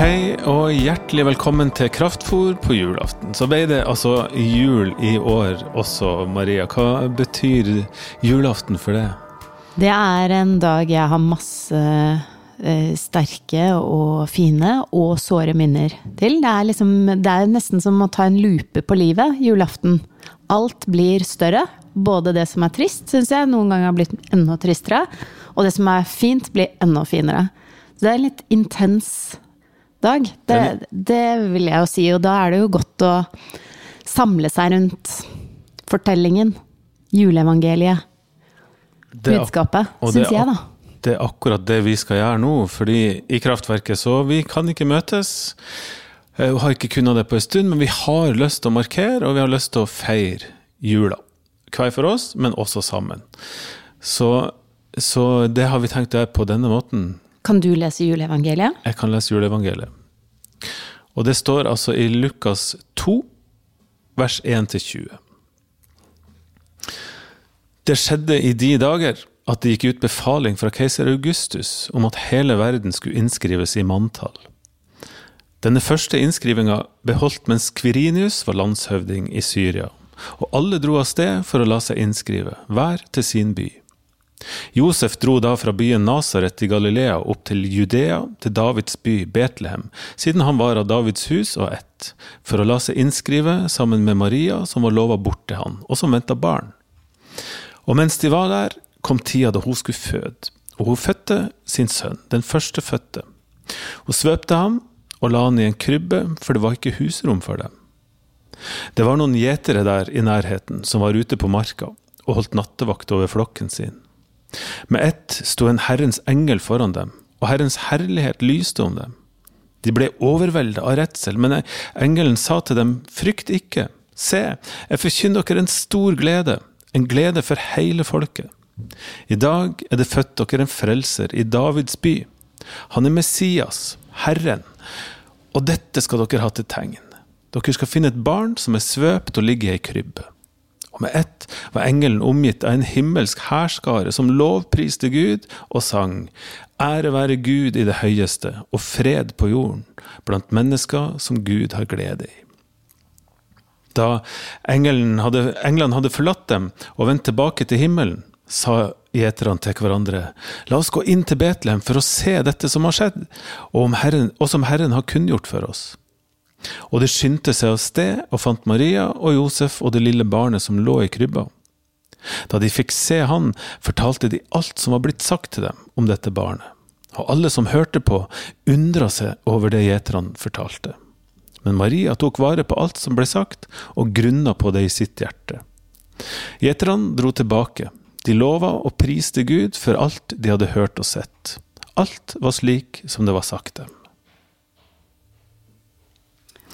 Hei og hjertelig velkommen til Kraftfôr på julaften. Så ble det altså jul i år også, Maria. Hva betyr julaften for deg? Det er en dag jeg har masse eh, sterke og fine og såre minner til. Det er, liksom, det er nesten som å ta en lupe på livet julaften. Alt blir større. Både det som er trist, syns jeg noen ganger har blitt enda tristere. Og det som er fint, blir enda finere. Så det er litt intens dag. Det, det vil jeg jo si. Og da er det jo godt å samle seg rundt fortellingen. Juleevangeliet. Budskapet, syns jeg, da. Det er akkurat det vi skal gjøre nå, fordi i Kraftverket så vi kan ikke møtes. Vi har ikke kunnet det på en stund, men vi har lyst til å markere, og vi har lyst til å feire jula. Hver for oss, men også sammen. Så, så det har vi tenkt å gjøre på denne måten. Kan du lese juleevangeliet? Jeg kan lese juleevangeliet. Og det står altså i Lukas 2, vers 1-20. Det skjedde i de dager at det gikk ut befaling fra keiser Augustus om at hele verden skulle innskrives i manntall. Denne første innskrivinga beholdt mens Kvirinius var landshøvding i Syria, og alle dro av sted for å la seg innskrive, hver til sin by. Josef dro da fra byen Nasaret i Galilea opp til Judea, til Davids by Betlehem, siden han var av Davids hus og ett, for å la seg innskrive sammen med Maria, som var lova bort til han, og som venta barn. Og mens de var der, kom tida da hun skulle føde, og hun fødte sin sønn, den førstefødte. Hun svøpte ham og la han i en krybbe, for det var ikke husrom for dem. Det var noen gjetere der i nærheten som var ute på marka og holdt nattevakt over flokken sin. Med ett sto en Herrens engel foran dem, og Herrens herlighet lyste om dem. De ble overveldet av redsel, men engelen sa til dem, frykt ikke, se, jeg forkynner dere en stor glede, en glede for hele folket. I dag er det født dere en frelser i Davids by. Han er Messias, Herren, og dette skal dere ha til tegn. Dere skal finne et barn som er svøpt og ligger i ei krybbe. Med ett var engelen omgitt av en himmelsk hærskare som lovpriste Gud og sang Ære være Gud i det høyeste, og fred på jorden, blant mennesker som Gud har glede i. Da engelen hadde, englene hadde forlatt dem og vendt tilbake til himmelen, sa gjeterne til hverandre, la oss gå inn til Betlehem for å se dette som har skjedd, og, herren, og som Herren har kunngjort for oss. Og de skyndte seg av sted og fant Maria og Josef og det lille barnet som lå i krybba. Da de fikk se han, fortalte de alt som var blitt sagt til dem om dette barnet. Og alle som hørte på, undra seg over det gjeterne fortalte. Men Maria tok vare på alt som ble sagt, og grunna på det i sitt hjerte. Gjeterne dro tilbake. De lova og priste Gud for alt de hadde hørt og sett. Alt var slik som det var sagt dem.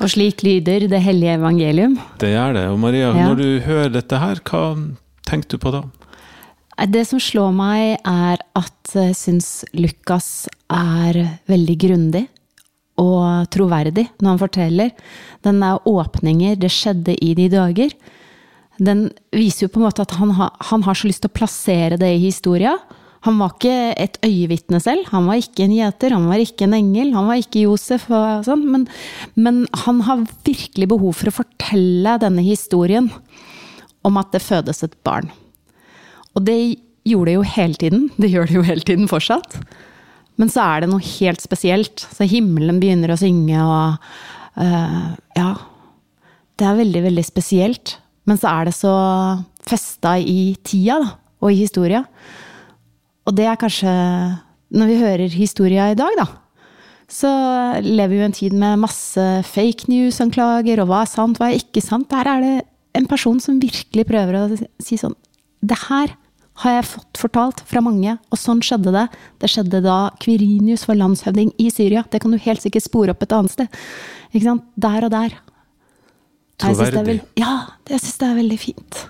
Og slik lyder det hellige evangelium. Det gjør det. Og Maria, Ja. når du hører dette her, hva tenker du på da? Det som slår meg, er at jeg syns Lukas er veldig grundig og troverdig når han forteller. Den er åpninger, det skjedde i de dager. Den viser jo på en måte at han, har- han har så lyst til å plassere det i historia. Han var ikke et øyevitne selv, han var ikke en gjeter, han var ikke en engel, han var ikke Josef, og sånn, men, men han har virkelig behov for å fortelle denne historien om at det fødes et barn. Og det gjorde det jo hele tiden. Det gjør det jo hele tiden fortsatt. Men så er det noe helt spesielt. Så himmelen begynner å synge, og uh, Ja. Det er veldig, veldig spesielt. Men så er det så festa i tida, da, og i historia. Og det er kanskje Når vi hører historia i dag, da, så lever vi jo en tid med masse fake news-anklager, og hva er sant, hva er ikke sant. Der er det en person som virkelig prøver å si sånn Det her har jeg fått fortalt fra mange, og sånn skjedde det. Det skjedde da Kvirinius var landshøvding i Syria. Det kan du helt sikkert spore opp et annet sted. Ikke sant? Der og der. Jeg synes det Troverdig. Ja, jeg syns det er veldig fint.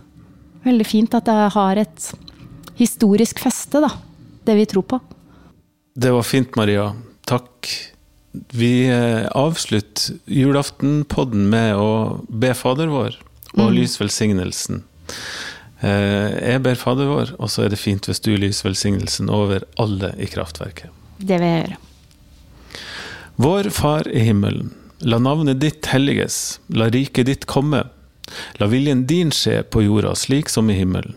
Veldig fint at det har et historisk feste, da. Det vi tror på. Det var fint, Maria. Takk. Vi eh, avslutter julaftenpodden med å be Fader vår og lyse velsignelsen. Eh, Jeg ber Fader vår, og så er det fint hvis du lyser velsignelsen over alle i kraftverket. Det vil jeg gjøre. Vår Far i himmelen. La navnet ditt helliges, la riket ditt komme. La viljen din skje på jorda slik som i himmelen.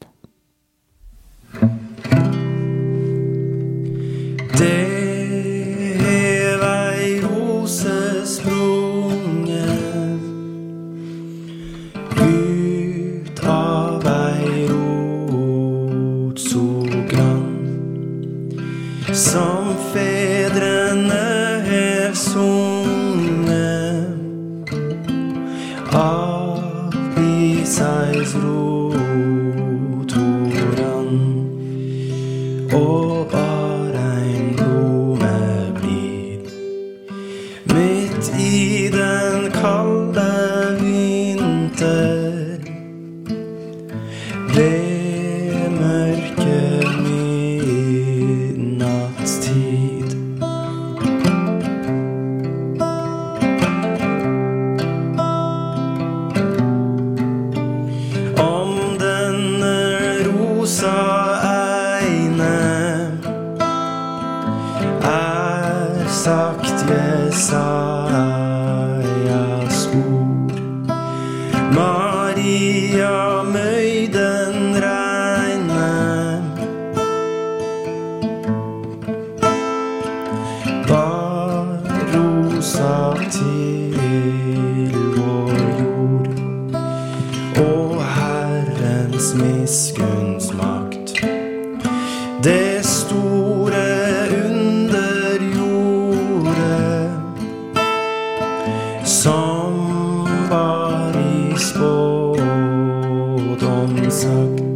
Isais rot og bare en blome blir. Midt i den kalde vinter. Ved i spådom